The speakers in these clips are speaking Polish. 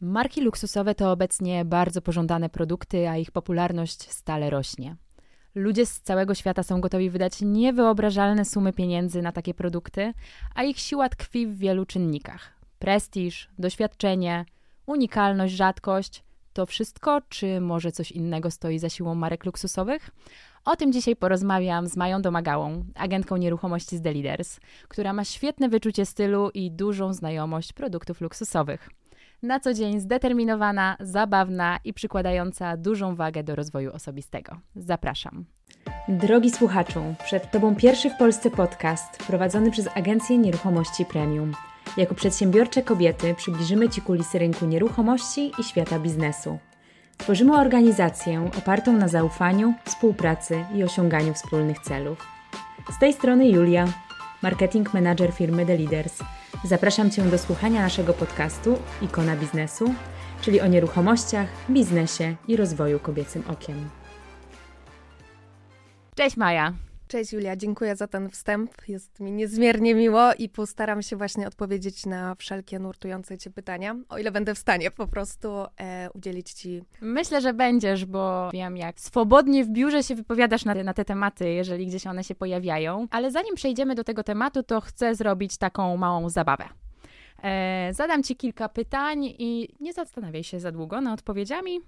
Marki luksusowe to obecnie bardzo pożądane produkty, a ich popularność stale rośnie. Ludzie z całego świata są gotowi wydać niewyobrażalne sumy pieniędzy na takie produkty, a ich siła tkwi w wielu czynnikach: prestiż, doświadczenie, unikalność, rzadkość. To wszystko, czy może coś innego stoi za siłą marek luksusowych? O tym dzisiaj porozmawiam z Mają Domagałą, agentką nieruchomości z The Leaders, która ma świetne wyczucie stylu i dużą znajomość produktów luksusowych na co dzień zdeterminowana, zabawna i przykładająca dużą wagę do rozwoju osobistego. Zapraszam. Drogi słuchaczu, przed Tobą pierwszy w Polsce podcast prowadzony przez Agencję Nieruchomości Premium. Jako przedsiębiorcze kobiety przybliżymy Ci kulisy rynku nieruchomości i świata biznesu. Tworzymy organizację opartą na zaufaniu, współpracy i osiąganiu wspólnych celów. Z tej strony Julia, marketing manager firmy The Leaders – Zapraszam Cię do słuchania naszego podcastu Ikona Biznesu, czyli o nieruchomościach, biznesie i rozwoju kobiecym okiem. Cześć Maja! Cześć Julia, dziękuję za ten wstęp. Jest mi niezmiernie miło i postaram się właśnie odpowiedzieć na wszelkie nurtujące Cię pytania, o ile będę w stanie po prostu e, udzielić Ci. Myślę, że będziesz, bo wiem, jak swobodnie w biurze się wypowiadasz na, na te tematy, jeżeli gdzieś one się pojawiają. Ale zanim przejdziemy do tego tematu, to chcę zrobić taką małą zabawę. E, zadam Ci kilka pytań i nie zastanawiaj się za długo nad odpowiedziami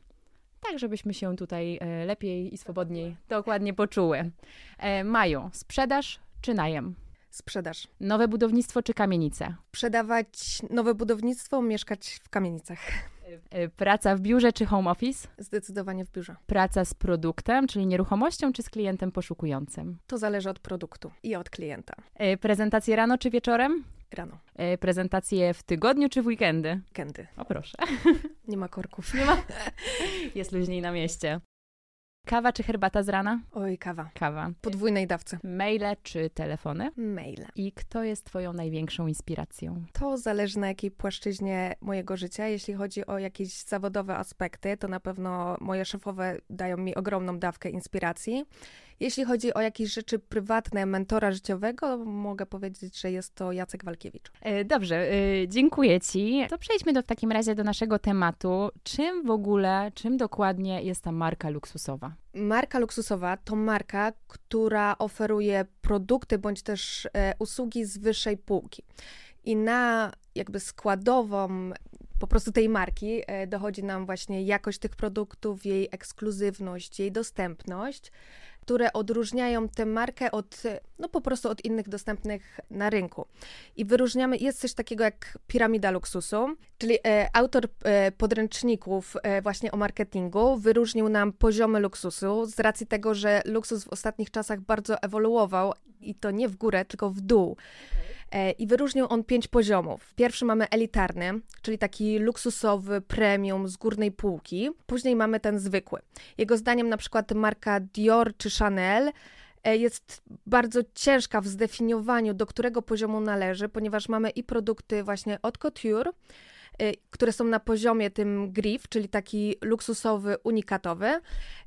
tak żebyśmy się tutaj e, lepiej i swobodniej dokładnie poczuły. E, Mają sprzedaż czy najem? Sprzedaż. Nowe budownictwo czy kamienice? Sprzedawać nowe budownictwo, mieszkać w kamienicach. E, praca w biurze czy home office? Zdecydowanie w biurze. Praca z produktem, czyli nieruchomością, czy z klientem poszukującym? To zależy od produktu i od klienta. Prezentacje rano czy wieczorem? Rano. E, prezentacje w tygodniu czy w weekendy? Weekendy. O proszę. Nie ma korków. Nie ma. Jest luźniej na mieście. Kawa czy herbata z rana? Oj, kawa. Kawa. Podwójnej dawce. Maile czy telefony? Maile. I kto jest Twoją największą inspiracją? To zależy na jakiej płaszczyźnie mojego życia. Jeśli chodzi o jakieś zawodowe aspekty, to na pewno moje szefowe dają mi ogromną dawkę inspiracji. Jeśli chodzi o jakieś rzeczy prywatne mentora życiowego, mogę powiedzieć, że jest to Jacek Walkiewicz. E, dobrze, e, dziękuję Ci. To przejdźmy do, w takim razie do naszego tematu. Czym w ogóle, czym dokładnie jest ta marka luksusowa? Marka luksusowa to marka, która oferuje produkty bądź też e, usługi z wyższej półki. I na jakby składową po prostu tej marki dochodzi nam właśnie jakość tych produktów, jej ekskluzywność, jej dostępność które odróżniają tę markę od, no po prostu od innych dostępnych na rynku. I wyróżniamy, jest coś takiego jak piramida luksusu, czyli e, autor e, podręczników e, właśnie o marketingu wyróżnił nam poziomy luksusu z racji tego, że luksus w ostatnich czasach bardzo ewoluował i to nie w górę, tylko w dół. E, i wyróżnił on pięć poziomów. Pierwszy mamy elitarny, czyli taki luksusowy premium z górnej półki. Później mamy ten zwykły. Jego zdaniem na przykład marka Dior czy Chanel e, jest bardzo ciężka w zdefiniowaniu, do którego poziomu należy, ponieważ mamy i produkty właśnie od couture, które są na poziomie tym griff, czyli taki luksusowy, unikatowy.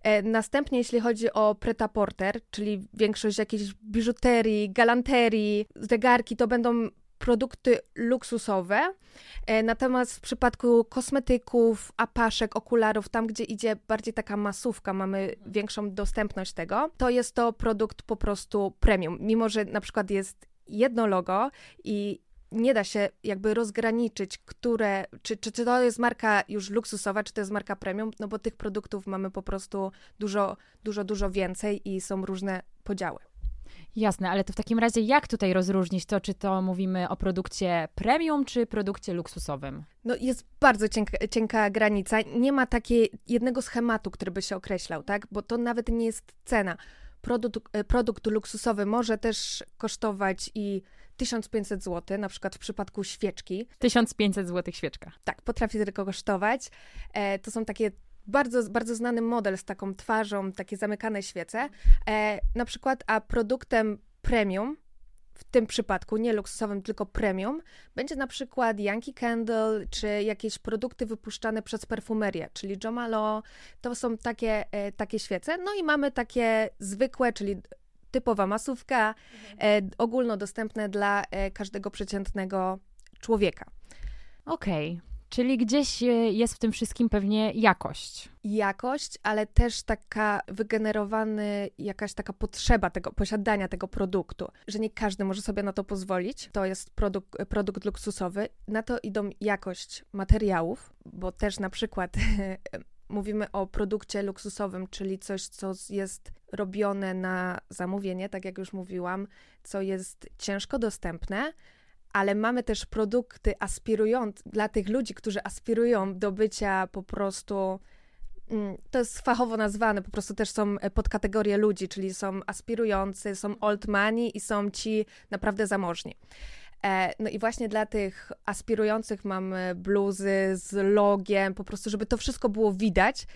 E, następnie, jeśli chodzi o preta-porter, czyli większość jakiejś biżuterii, galanterii, zegarki, to będą produkty luksusowe. E, natomiast w przypadku kosmetyków, apaszek, okularów, tam gdzie idzie bardziej taka masówka, mamy większą dostępność tego, to jest to produkt po prostu premium. Mimo, że na przykład jest jedno logo i nie da się jakby rozgraniczyć, które, czy, czy, czy to jest marka już luksusowa, czy to jest marka premium, no bo tych produktów mamy po prostu dużo, dużo, dużo więcej i są różne podziały. Jasne, ale to w takim razie jak tutaj rozróżnić to, czy to mówimy o produkcie premium, czy produkcie luksusowym? No jest bardzo cienka, cienka granica. Nie ma takiego jednego schematu, który by się określał, tak? Bo to nawet nie jest cena. Produkt, produkt luksusowy może też kosztować i 1500 zł, na przykład w przypadku świeczki. 1500 zł świeczka. Tak, potrafi tylko kosztować. E, to są takie bardzo, bardzo znany model z taką twarzą, takie zamykane świece. E, na przykład, a produktem premium, w tym przypadku nie luksusowym, tylko premium, będzie na przykład Yankee Candle, czy jakieś produkty wypuszczane przez perfumerię, czyli Jo Malone, to są takie, e, takie świece. No i mamy takie zwykłe, czyli typowa masówka, mhm. e, ogólnodostępne dla e, każdego przeciętnego człowieka. Okej. Okay. Czyli gdzieś e, jest w tym wszystkim pewnie jakość. Jakość, ale też taka wygenerowany, jakaś taka potrzeba tego, posiadania tego produktu, że nie każdy może sobie na to pozwolić. To jest produkt, produkt luksusowy. Na to idą jakość materiałów, bo też na przykład mówimy o produkcie luksusowym, czyli coś, co jest robione na zamówienie, tak jak już mówiłam, co jest ciężko dostępne, ale mamy też produkty aspirujące dla tych ludzi, którzy aspirują do bycia po prostu. Mm, to jest fachowo nazwane, po prostu też są podkategorie ludzi, czyli są aspirujący, są old money i są ci naprawdę zamożni. E, no i właśnie dla tych aspirujących mamy bluzy z logiem, po prostu, żeby to wszystko było widać.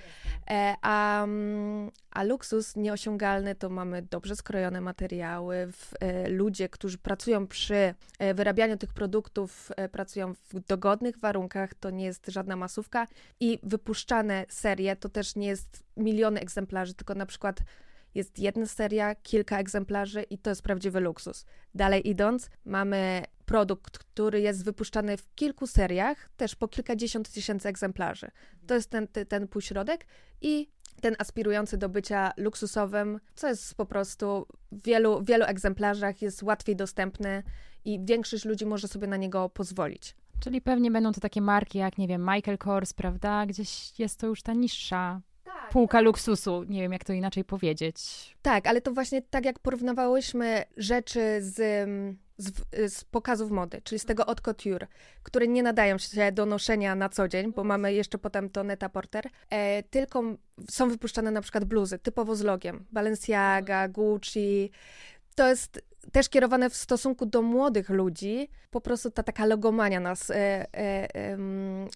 E, a, mm, a luksus nieosiągalny to mamy dobrze skrojone materiały, e, ludzie, którzy pracują przy wyrabianiu tych produktów, pracują w dogodnych warunkach, to nie jest żadna masówka i wypuszczane serie to też nie jest miliony egzemplarzy, tylko na przykład jest jedna seria, kilka egzemplarzy i to jest prawdziwy luksus. Dalej idąc, mamy produkt, który jest wypuszczany w kilku seriach, też po kilkadziesiąt tysięcy egzemplarzy. To jest ten, ten półśrodek i ten aspirujący do bycia luksusowym, co jest po prostu w wielu, wielu egzemplarzach, jest łatwiej dostępny i większość ludzi może sobie na niego pozwolić. Czyli pewnie będą to takie marki jak, nie wiem, Michael Kors, prawda? Gdzieś jest to już ta niższa tak, półka tak. luksusu. Nie wiem, jak to inaczej powiedzieć. Tak, ale to właśnie tak jak porównywałyśmy rzeczy z z, z, pokazów mody, czyli z tego haute couture, które nie nadają się do noszenia na co dzień, bo mamy jeszcze potem to Neta Porter, e, tylko są wypuszczane na przykład bluzy typowo z logiem, Balenciaga, Gucci. To jest też kierowane w stosunku do młodych ludzi. Po prostu ta taka logomania nas e, e,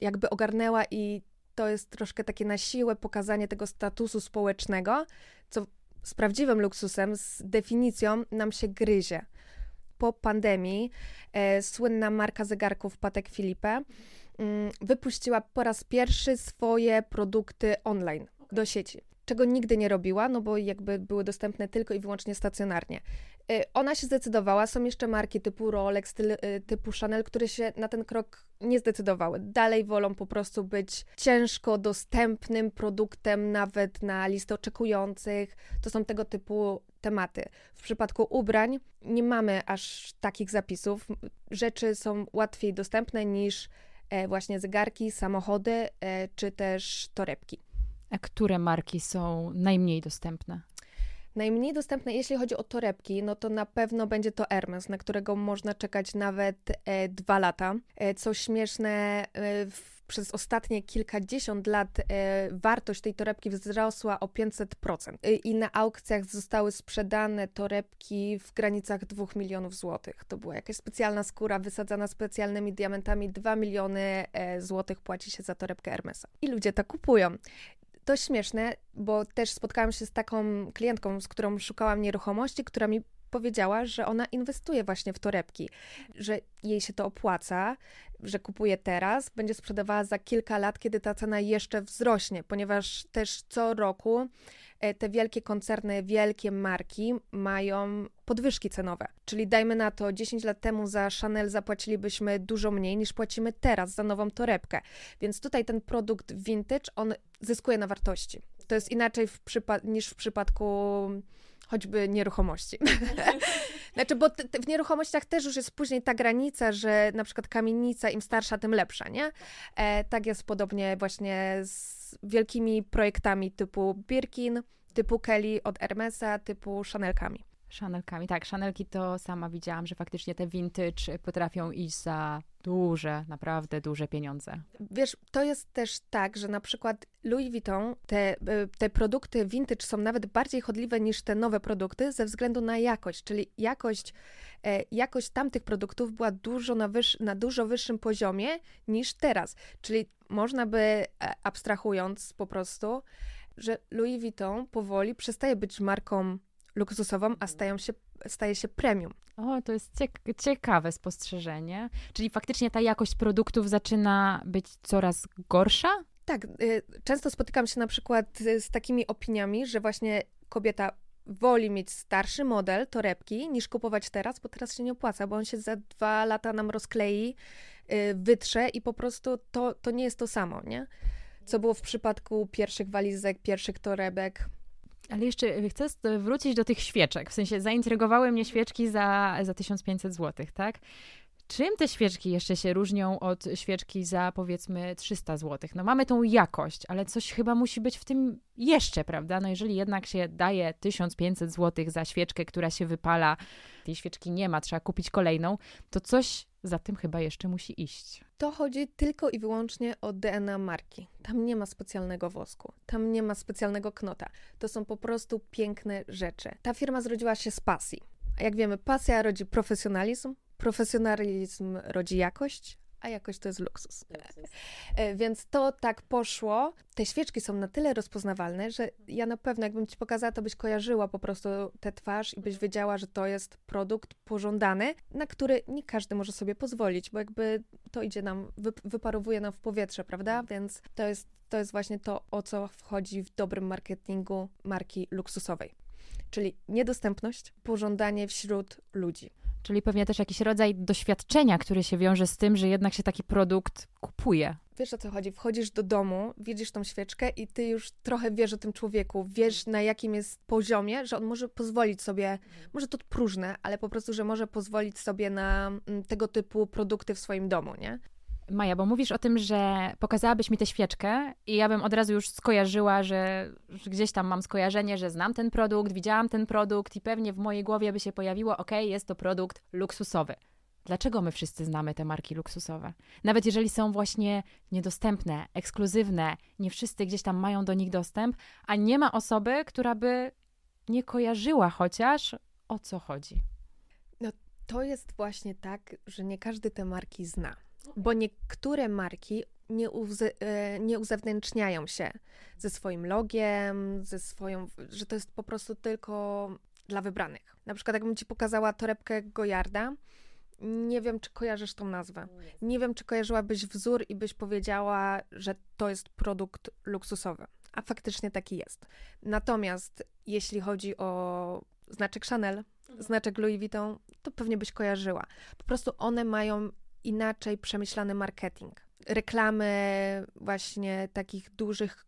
jakby ogarnęła i to jest troszkę takie na siłę pokazanie tego statusu społecznego, co z prawdziwym luksusem, z definicją nam się gryzie. Po pandemii e, słynna marka zegarków Patek Philippe mm, wypuściła po raz pierwszy swoje produkty online do sieci. Czego nigdy nie robiła, no bo jakby były dostępne tylko i wyłącznie stacjonarnie. Y, ona się zdecydowała, są jeszcze marki typu Rolex, y, typu Chanel, które się na ten krok nie zdecydowały. Dalej wolą po prostu być ciężko dostępnym produktem, nawet na listę oczekujących. To są tego typu tematy. W przypadku ubrań nie mamy aż takich zapisów. Rzeczy są łatwiej dostępne niż e, właśnie zegarki, samochody e, czy też torebki. A które marki są najmniej dostępne? Najmniej dostępne, jeśli chodzi o torebki, no to na pewno będzie to Hermes, na którego można czekać nawet e, dwa lata. E, co śmieszne, e, w, przez ostatnie kilkadziesiąt lat e, wartość tej torebki wzrosła o 500%. E, I na aukcjach zostały sprzedane torebki w granicach 2 milionów złotych. To była jakaś specjalna skóra wysadzana specjalnymi diamentami. 2 miliony e, złotych płaci się za torebkę Hermesa. I ludzie to kupują to śmieszne, bo też spotkałam się z taką klientką, z którą szukałam nieruchomości, która mi powiedziała, że ona inwestuje właśnie w torebki, że jej się to opłaca, że kupuje teraz, będzie sprzedawała za kilka lat, kiedy ta cena jeszcze wzrośnie, ponieważ też co roku E, te wielkie koncerny, wielkie marki mają podwyżki cenowe. Czyli dajmy na to, 10 lat temu za Chanel zapłacilibyśmy dużo mniej niż płacimy teraz za nową torebkę. Więc tutaj ten produkt vintage, on zyskuje na wartości. To jest inaczej w niż w przypadku choćby nieruchomości. znaczy, bo w nieruchomościach też już jest później ta granica, że na przykład kamienica im starsza, tym lepsza, nie? E, tak jest podobnie właśnie z wielkimi projektami typu Birkin, typu Kelly od Hermesa, typu Chanelkami. Chanelkami, tak. Chanelki to sama widziałam, że faktycznie te vintage potrafią iść za duże, naprawdę duże pieniądze. Wiesz, to jest też tak, że na przykład Louis Vuitton, te, te produkty vintage są nawet bardziej chodliwe niż te nowe produkty ze względu na jakość, czyli jakość, e, jakość tamtych produktów była dużo na, wyż, na dużo wyższym poziomie niż teraz. Czyli można by, e, abstrahując po prostu, że Louis Vuitton powoli przestaje być marką luksusową, a stają się, staje się premium. O, to jest ciek ciekawe spostrzeżenie. Czyli faktycznie ta jakość produktów zaczyna być coraz gorsza? Tak, y, często spotykam się na przykład z takimi opiniami, że właśnie kobieta woli mieć starszy model torebki niż kupować teraz, bo teraz się nie opłaca, bo on się za dwa lata nam rozklei, yy, wytrze i po prostu to, to nie jest to samo, nie? Co było w przypadku pierwszych walizek, pierwszych torebek. Ale jeszcze chcę wrócić do tych świeczek. W sensie zaintrygowały mnie świeczki za, za 1500 zł, tak? Czym te świeczki jeszcze się różnią od świeczki za powiedzmy 300 zł? No mamy tą jakość, ale coś chyba musi być w tym jeszcze, prawda? No jeżeli jednak się daje 1500 zł za świeczkę, która się wypala, tej świeczki nie ma, trzeba kupić kolejną, to coś za tym chyba jeszcze musi iść. To chodzi tylko i wyłącznie o DNA marki. Tam nie ma specjalnego wosku, tam nie ma specjalnego knota. To są po prostu piękne rzeczy. Ta firma zrodziła się z pasji. A jak wiemy, pasja rodzi profesjonalizm, profesjonalizm rodzi jakość, a jakość to jest luksus. luksus. E, więc to tak poszło. Te świeczki są na tyle rozpoznawalne, że ja na pewno, jakbym ci pokazała, to byś kojarzyła po prostu tę twarz i byś wiedziała, że to jest produkt pożądany, na który nie każdy może sobie pozwolić, bo jakby to idzie nam, wyparowuje nam w powietrze, prawda? Więc to jest, to jest właśnie to, o co wchodzi w dobrym marketingu marki luksusowej. Czyli niedostępność, pożądanie wśród ludzi. Czyli pewnie też jakiś rodzaj doświadczenia, który się wiąże z tym, że jednak się taki produkt kupuje. Wiesz o co chodzi? Wchodzisz do domu, widzisz tą świeczkę i ty już trochę wiesz o tym człowieku, wiesz na jakim jest poziomie, że on może pozwolić sobie, może to próżne, ale po prostu, że może pozwolić sobie na mm, tego typu produkty w swoim domu, nie? Maja, bo mówisz o tym, że pokazałabyś mi tę świeczkę i ja bym od razu już skojarzyła, że, że, gdzieś tam mam skojarzenie, że znam ten produkt, widziałam ten produkt i pewnie w mojej głowie by się pojawiło, ok, jest to produkt luksusowy. Dlaczego my wszyscy znamy te marki luksusowe? Nawet jeżeli są właśnie niedostępne, ekskluzywne, nie wszyscy gdzieś tam mają do nich dostęp, a nie ma osoby, która by nie kojarzyła chociaż o co chodzi. No to jest właśnie tak, że nie każdy te marki zna bo niektóre marki nie, uze, e, nie uzewnętrzniają się ze swoim logiem, ze swoją, że to jest po prostu tylko dla wybranych. Na przykład, jakbym ci pokazała torebkę Gojarda, nie wiem, czy kojarzysz tą nazwę. Nie wiem, czy kojarzyłabyś wzór i byś powiedziała, że to jest produkt luksusowy. A faktycznie taki jest. Natomiast jeśli chodzi o znaczek Chanel, mhm. znaczek Louis Vuitton, to pewnie byś kojarzyła. Po prostu one mają inaczej przemyślany marketing. Reklamy właśnie takich dużych,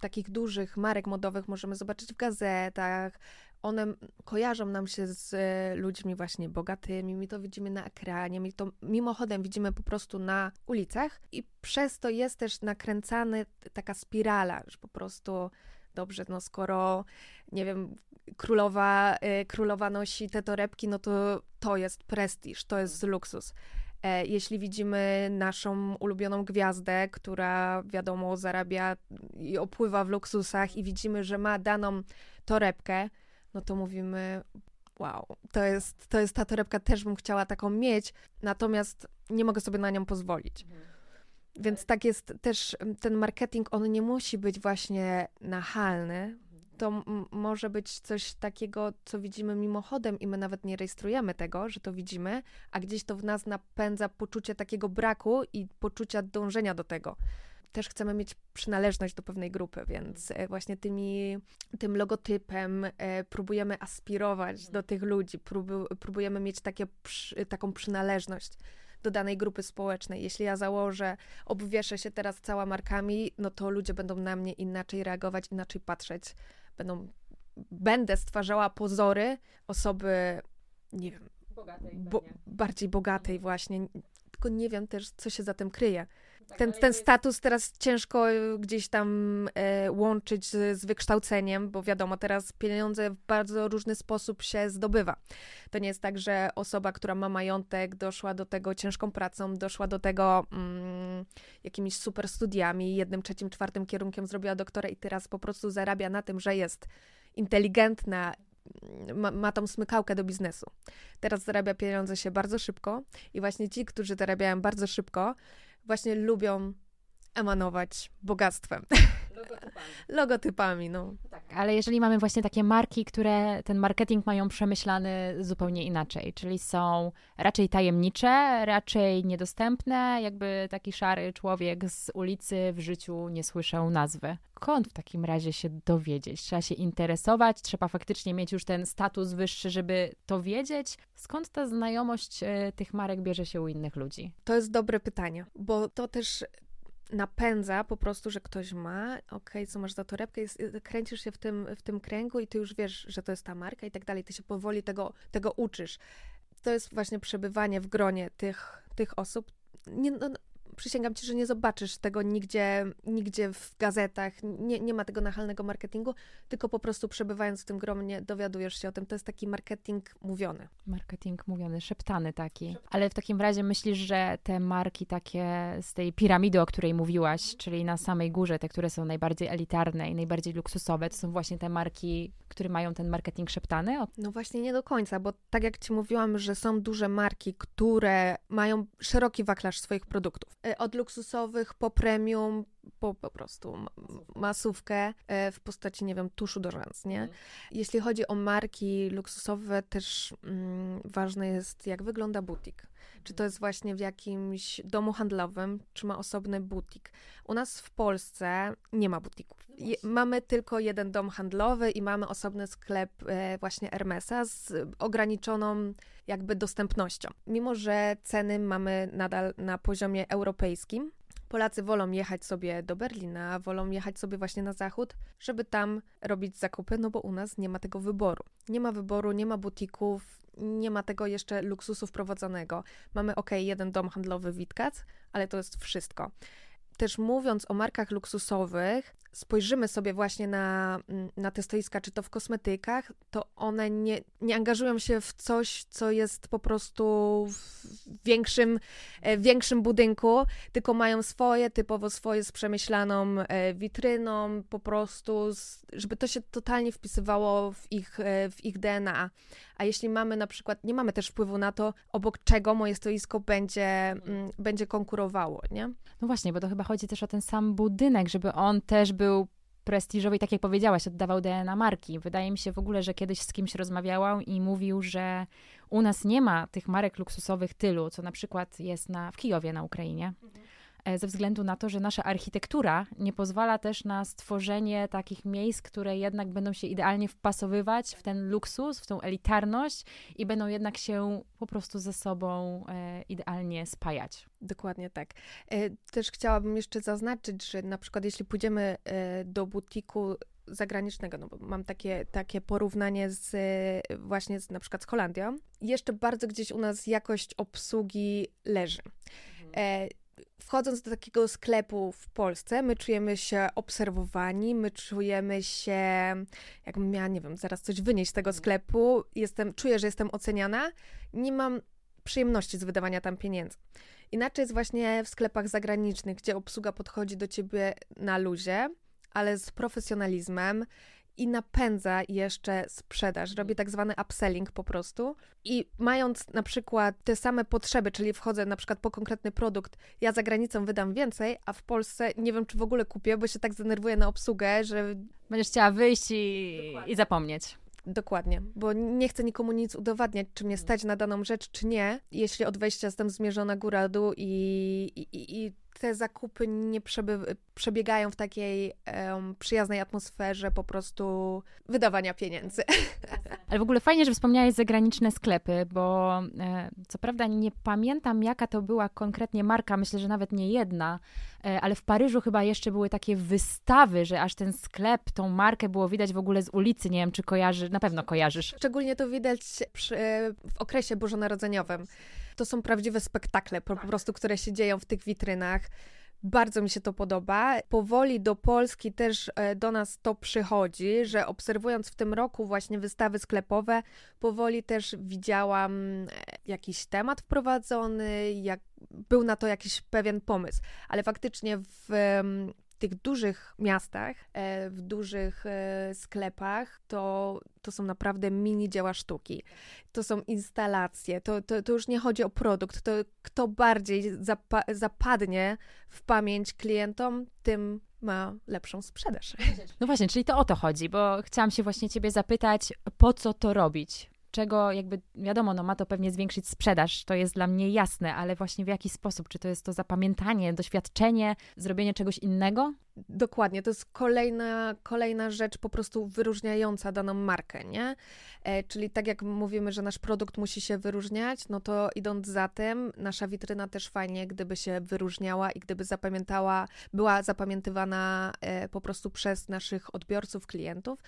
takich dużych marek modowych możemy zobaczyć w gazetach. One kojarzą nam się z ludźmi właśnie bogatymi, my to widzimy na ekranie, my to mimochodem widzimy po prostu na ulicach i przez to jest też nakręcana taka spirala, że po prostu dobrze, no skoro, nie wiem, królowa, y, królowa nosi te torebki, no to to jest prestiż, to jest luksus. E, jeśli widzimy naszą ulubioną gwiazdę, która wiadomo zarabia i opływa w luksusach, i widzimy, że ma daną torebkę, no to mówimy: Wow, to jest, to jest ta torebka, też bym chciała taką mieć, natomiast nie mogę sobie na nią pozwolić. Mhm. Więc tak jest też ten marketing, on nie musi być właśnie nachalny, to może być coś takiego, co widzimy mimochodem i my nawet nie rejestrujemy tego, że to widzimy, a gdzieś to w nas napędza poczucie takiego braku i poczucia dążenia do tego. Też chcemy mieć przynależność do pewnej grupy, więc e, właśnie tymi, tym logotypem e, próbujemy aspirować do tych ludzi, próbujemy mieć takie, taką przynależność do danej grupy społecznej. Jeśli ja założę, obwieszę się teraz cała markami, no to ludzie będą na mnie inaczej reagować, inaczej patrzeć będą, będę stwarzała pozory osoby, nie wiem, bogatej, bo, bardziej bogatej właśnie, tylko nie wiem też, co się za tym kryje. Tak, ten, ten status teraz ciężko e, gdzieś tam e, łączyć z, z, wykształceniem, bo wiadomo, teraz pieniądze w bardzo różny sposób się zdobywa. To nie jest tak, że osoba, która ma majątek, doszła do tego ciężką pracą, doszła do tego mm, jakimiś super studiami, jednym, trzecim, czwartym kierunkiem zrobiła doktora i teraz po prostu zarabia na tym, że jest inteligentna, ma, ma tą smykałkę do biznesu. Teraz zarabia pieniądze się bardzo szybko i właśnie ci, którzy zarabiają bardzo szybko, właśnie lubią emanować bogactwem. Logotypami. Logotypami, no. Tak, ale jeżeli mamy właśnie takie marki, które ten marketing mają przemyślany zupełnie inaczej, czyli są raczej tajemnicze, raczej niedostępne, jakby taki szary człowiek z ulicy w życiu nie słyszał nazwy. Skąd w takim razie się dowiedzieć? Trzeba się interesować, trzeba faktycznie mieć już ten status wyższy, żeby to wiedzieć. Skąd ta znajomość e, tych marek bierze się u innych ludzi? To jest dobre pytanie, bo to też napędza po prostu, że ktoś ma, okej, okay, co masz za torebkę, jest, y, kręcisz się w tym, w tym kręgu i ty już wiesz, że to jest ta marka i tak dalej, ty się powoli tego, tego uczysz. To jest właśnie przebywanie w gronie tych, tych osób. Nie, no, przysięgam ci, że nie zobaczysz tego nigdzie, nigdzie w gazetach, nie, nie ma tego nachalnego marketingu, tylko po prostu przebywając w tym gronie dowiadujesz się o tym. To jest taki marketing mówiony. Marketing mówiony, szeptany taki. Ale w takim razie myślisz, że te marki takie z tej piramidy, o której mówiłaś, czyli na samej górze, te, które są najbardziej elitarne i najbardziej luksusowe, to są właśnie te marki, które mają ten marketing szeptany? No właśnie nie do końca, bo tak jak ci mówiłam, że są duże marki, które mają szeroki wachlarz swoich produktów. E, od luksusowych po premium, po po prostu masówkę e, w postaci, nie wiem, tuszu do rzęs, nie? Mhm. Jeśli chodzi o marki luksusowe, też mm, ważne jest, jak wygląda butik. Czy to jest właśnie w jakimś domu handlowym, czy ma osobny butik. U nas w Polsce nie ma butików. Je, mamy tylko jeden dom handlowy i mamy osobny sklep e, właśnie Hermesa z ograniczoną jakby dostępnością. Mimo, że ceny mamy nadal na poziomie europejskim, Polacy wolą jechać sobie do Berlina, wolą jechać sobie właśnie na zachód, żeby tam robić zakupy, no bo u nas nie ma tego wyboru. Nie ma wyboru, nie ma butików, nie ma tego jeszcze luksusu wprowadzonego. Mamy ok, jeden dom handlowy Witkac, ale to jest wszystko też mówiąc o markach luksusowych, spojrzymy sobie właśnie na, mm, na te stoiska, czy to w kosmetykach, to one nie, nie angażują się w coś, co jest po prostu w większym, e, większym budynku, tylko mają swoje, typowo swoje z przemyślaną e, witryną, po prostu, żeby to się totalnie wpisywało w ich, e, w ich DNA. A jeśli mamy na przykład, nie mamy też wpływu na to, obok czego moje stoisko będzie, mm, będzie konkurowało, nie? No właśnie, bo to chyba chodzi też o ten sam budynek, żeby on też był prestiżowy i tak jak powiedziałaś, oddawał DNA marki. Wydaje mi się w ogóle, że kiedyś z kimś rozmawiałam i mówił, że u nas nie ma tych marek luksusowych tylu, co na przykład jest na, w Kijowie na Ukrainie. Mhm ze względu na to, że nasza architektura nie pozwala też na stworzenie takich miejsc, które jednak będą się idealnie wpasowywać w ten luksus, w tą elitarność i będą jednak się po prostu ze sobą e, idealnie spajać. Dokładnie tak. E, też chciałabym jeszcze zaznaczyć, że na przykład jeśli pójdziemy do butiku zagranicznego, no bo mam takie, takie porównanie z właśnie z, na przykład z Holandią, jeszcze bardzo gdzieś u nas jakość obsługi leży. Mhm wchodząc do takiego sklepu w Polsce, my czujemy się obserwowani, my czujemy się, jakbym miała, nie wiem, zaraz coś wynieść z tego mhm. sklepu, jestem, czuję, że jestem oceniana, nie mam przyjemności z wydawania tam pieniędzy. Inaczej jest właśnie w sklepach zagranicznych, gdzie obsługa podchodzi do ciebie na luzie, ale z profesjonalizmem i napędza jeszcze sprzedaż. Robię tak zwany upselling po prostu. I mając na przykład te same potrzeby, czyli wchodzę na przykład po konkretny produkt, ja za granicą wydam więcej, a w Polsce nie wiem, czy w ogóle kupię, bo się tak zdenerwuję na obsługę, że. Będziesz chciała wyjść i, i zapomnieć. Dokładnie, bo nie chcę nikomu nic udowadniać, czy mnie stać na daną rzecz, czy nie. Jeśli od wejścia jestem zmierzona góra-dół i, i, i te zakupy nie przebiegają w takiej um, przyjaznej atmosferze po prostu wydawania pieniędzy. Ale w ogóle fajnie, że wspomniałeś zagraniczne sklepy, bo e, co prawda nie pamiętam, jaka to była konkretnie marka, myślę, że nawet nie jedna, e, ale w Paryżu chyba jeszcze były takie wystawy, że aż ten sklep, tą markę było widać w ogóle z ulicy. Nie wiem, czy kojarzysz, na pewno kojarzysz. Szczególnie to widać przy, w okresie bożonarodzeniowym. To są prawdziwe spektakle, po, po tak. prostu, które się dzieją w tych witrynach. Bardzo mi się to podoba. Powoli do Polski też e, do nas to przychodzi, że obserwując w tym roku właśnie wystawy sklepowe, powoli też widziałam e, jakiś temat wprowadzony, jak był na to jakiś pewien pomysł. Ale faktycznie w tych dużych miastach, e, w dużych e, sklepach, to, to są naprawdę mini dzieła sztuki. To są instalacje, to, to, to już nie chodzi o produkt, to kto bardziej zapa zapadnie w pamięć klientom, tym ma lepszą sprzedaż. No właśnie, czyli to o to chodzi, bo chciałam się właśnie ciebie zapytać, po co to robić? Czego jakby, wiadomo, no ma to pewnie zwiększyć sprzedaż, to jest dla mnie jasne, ale właśnie w jaki sposób? Czy to jest to zapamiętanie, doświadczenie, zrobienie czegoś innego? Dokładnie, to jest kolejna, kolejna rzecz po prostu wyróżniająca daną markę, nie? E, czyli tak jak mówimy, że nasz produkt musi się wyróżniać, no to idąc za tym, nasza witryna też fajnie, gdyby się wyróżniała i gdyby zapamiętała, była zapamiętywana e, po prostu przez naszych odbiorców, klientów,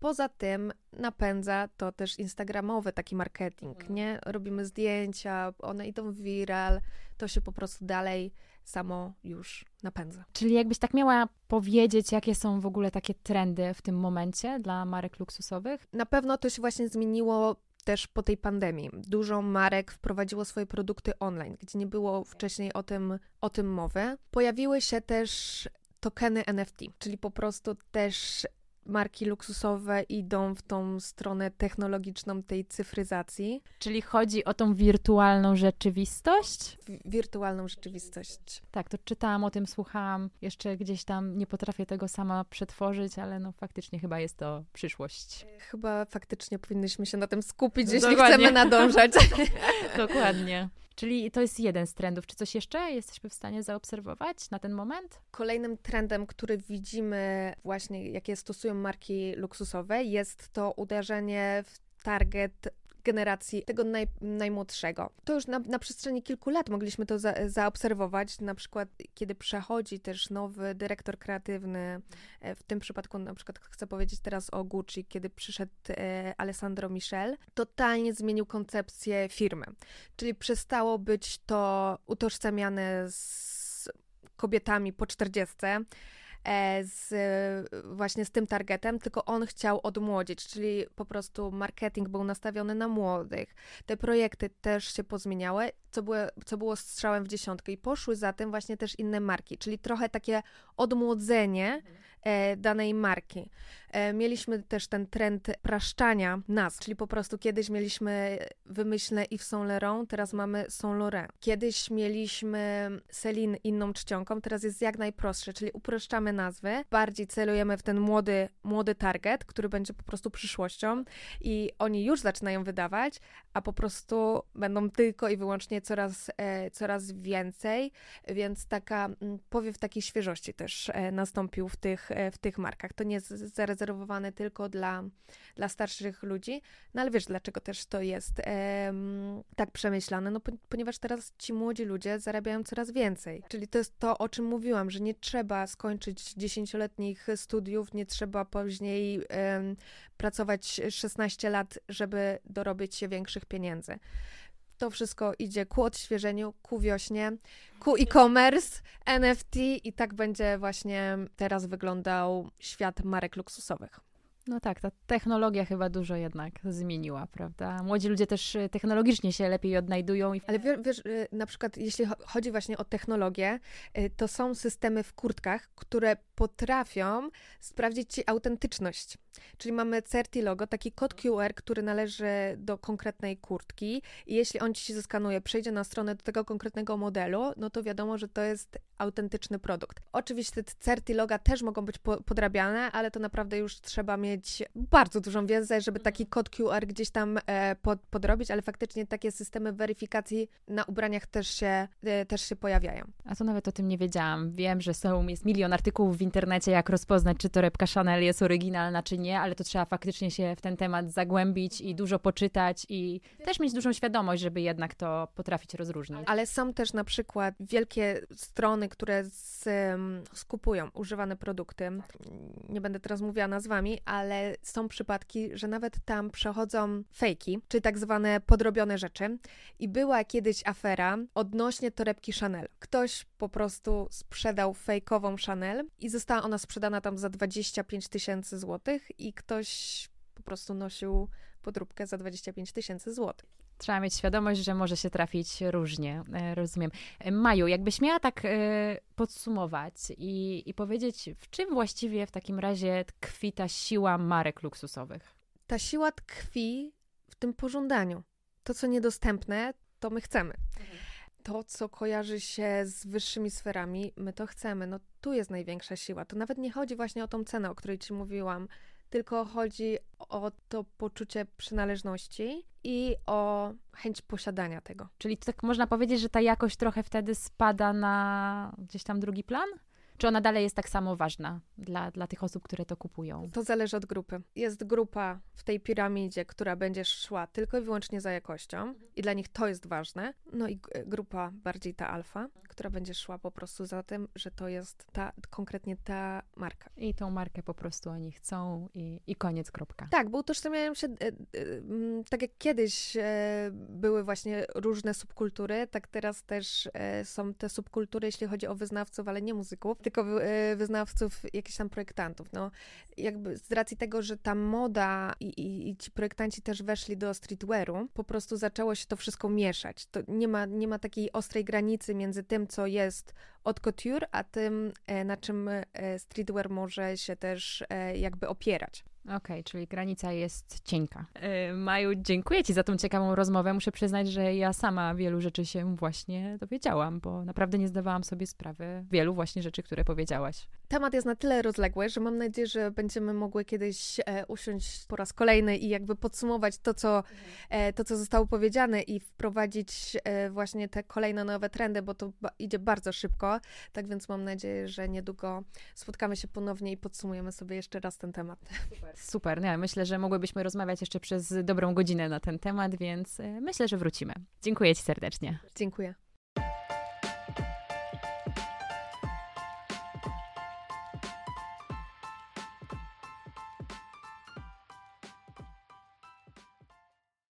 Poza tym napędza to też instagramowy taki marketing, mhm. nie? Robimy zdjęcia, one idą w viral, to się po prostu dalej samo już napędza. Czyli jakbyś tak miała powiedzieć, jakie są w ogóle takie trendy w tym momencie dla marek luksusowych? Na pewno to się właśnie zmieniło też po tej pandemii. Dużo marek wprowadziło swoje produkty online, gdzie nie było wcześniej o tym, o tym mowy. Pojawiły się też tokeny NFT, czyli po prostu też marki luksusowe idą w tą stronę technologiczną tej cyfryzacji. Czyli chodzi o tą wirtualną rzeczywistość? W wirtualną rzeczywistość. Tak, to czytałam o tym, słuchałam, jeszcze gdzieś tam nie potrafię tego sama przetworzyć, ale no faktycznie chyba jest to przyszłość. Chyba faktycznie powinnyśmy się na tym skupić, no, jeśli dokładnie. chcemy nadążać. dokładnie. Czyli to jest jeden z trendów. Czy coś jeszcze jesteśmy w stanie zaobserwować na ten moment? Kolejnym trendem, który widzimy właśnie, jakie stosują marki luksusowe, jest to uderzenie w target generacji tego naj, najmłodszego. To już na, na przestrzeni kilku lat mogliśmy to za, zaobserwować, na przykład kiedy przechodzi też nowy dyrektor kreatywny, e, w tym przypadku na przykład chcę powiedzieć teraz o Gucci, kiedy przyszedł e, Alessandro Michel, totalnie zmienił koncepcję firmy, czyli przestało być to utożsamiane z kobietami po czterdziestce, z, właśnie z tym targetem, tylko on chciał odmłodzić, czyli po prostu marketing był nastawiony na młodych. Te projekty też się pozmieniały, co było, co było strzałem w dziesiątkę i poszły za tym właśnie też inne marki, czyli trochę takie odmłodzenie mhm. E, danej marki. E, mieliśmy też ten trend praszczania nazw, czyli po prostu kiedyś mieliśmy wymyślne Yves Saint Laurent, teraz mamy Saint Laurent. Kiedyś mieliśmy Celine inną czcionką, teraz jest jak najprostsze, czyli uproszczamy nazwy, bardziej celujemy w ten młody, młody target, który będzie po prostu przyszłością i oni już zaczynają wydawać, a po prostu będą tylko i wyłącznie coraz, e, coraz więcej, więc taka mm, powiew takiej świeżości też nastąpił w tych w tych markach. To nie jest zarezerwowane tylko dla, dla starszych ludzi, no ale wiesz, dlaczego też to jest tak przemyślane? No po, ponieważ teraz ci młodzi ludzie zarabiają coraz więcej. Czyli to jest to, o czym mówiłam, że nie trzeba skończyć dziesięcioletnich studiów, nie trzeba później pracować 16 lat, żeby dorobić się większych pieniędzy to wszystko idzie ku odświeżeniu, ku wiośnie, ku e-commerce, NFT i tak będzie właśnie teraz wyglądał świat marek luksusowych. No tak, ta technologia chyba dużo jednak zmieniła, prawda? Młodzi ludzie też y, technologicznie się lepiej odnajdują. Ale wiesz, y, na przykład jeśli chodzi właśnie o technologię, y, to są systemy w kurtkach, które potrafią sprawdzić ci autentyczność. Czyli mamy Certi logo, taki kod QR, który należy do konkretnej kurtki i jeśli on ci się zeskanuje, przejdzie na stronę do tego konkretnego modelu, no to wiadomo, że to jest autentyczny produkt. Oczywiście te Certi loga też mogą być podrabiane, ale to naprawdę już trzeba mieć bardzo dużą wiedzę, żeby taki kod QR gdzieś tam e, pod, podrobić, ale faktycznie takie systemy weryfikacji na ubraniach też się, e, też się pojawiają. A to nawet o tym nie wiedziałam. Wiem, że są, jest milion artykułów w internecie, jak rozpoznać, czy torebka Chanel jest oryginalna, czy nie, ale to trzeba faktycznie się w ten temat zagłębić i dużo poczytać i też mieć dużą świadomość, żeby jednak to potrafić rozróżnić. Ale są też na przykład wielkie strony, które z, skupują używane produkty. Nie będę teraz mówiła nazwami, ale są przypadki, że nawet tam przechodzą fejki, czy tak zwane podrobione rzeczy. I była kiedyś afera odnośnie torebki Chanel. Ktoś po prostu sprzedał fejkową Chanel i została ona sprzedana tam za 25 tysięcy złotych i ktoś po prostu nosił podróbkę za 25 tysięcy złotych. Trzeba mieć świadomość, że może się trafić różnie, e, rozumiem. E, Maju, jakbyś miała tak e, podsumować i, i powiedzieć, w czym właściwie w takim razie tkwi ta siła marek luksusowych? Ta siła tkwi w tym pożądaniu. To, co niedostępne, to my chcemy. Mhm. to, co kojarzy się z wyższymi sferami, my to chcemy. No tu jest największa siła. To nawet nie chodzi właśnie o tą cenę, o której ci mówiłam, tylko chodzi o to poczucie przynależności i o chęć posiadania tego. Czyli tak można powiedzieć, że ta jakość trochę wtedy spada na gdzieś tam drugi plan? Czy ona dalej jest tak samo ważna dla, dla tych osób, które to kupują? To zależy od grupy. Jest grupa w tej piramidzie, która będzie szła tylko i wyłącznie za jakością i dla nich to jest ważne. No i grupa bardziej ta alfa, która będzie szła po prostu za tym, że to jest ta, konkretnie ta marka. I tą markę po prostu oni chcą i, i koniec, kropka. Tak, bo utożsamiają się, e, e, tak jak kiedyś e, były właśnie różne subkultury, tak teraz też są te subkultury, jeśli chodzi o wyznawców, ale nie muzyków, tylko e, wyznawców, jakichś tam projektantów. No, jakby z racji tego, że ta moda i, i, i, ci projektanci też weszli do streetwearu, po prostu zaczęło się to wszystko mieszać. To nie ma, nie ma takiej ostrej granicy między tym, co jest od couture, a tym, e, na czym e, streetwear może się też jakby opierać. Okej, okay, czyli granica jest cienka. Yy, Maju, dziękuję Ci za tą ciekawą rozmowę. Muszę przyznać, że ja sama wielu rzeczy się właśnie dowiedziałam, bo naprawdę nie zdawałam sobie sprawy wielu właśnie rzeczy, które powiedziałaś. Temat jest na tyle rozległy, że mam nadzieję, że będziemy mogły kiedyś e, usiąść po raz kolejny i jakby podsumować to, co, e, to, co zostało powiedziane i wprowadzić e, właśnie te kolejne nowe trendy, bo to idzie bardzo szybko. Tak więc mam nadzieję, że niedługo spotkamy się ponownie i podsumujemy sobie jeszcze raz ten temat. Super. Super. No, myślę, że mogłybyśmy rozmawiać jeszcze przez dobrą godzinę na ten temat, więc e, myślę, że wrócimy. Dziękuję Ci serdecznie. Dziękuję.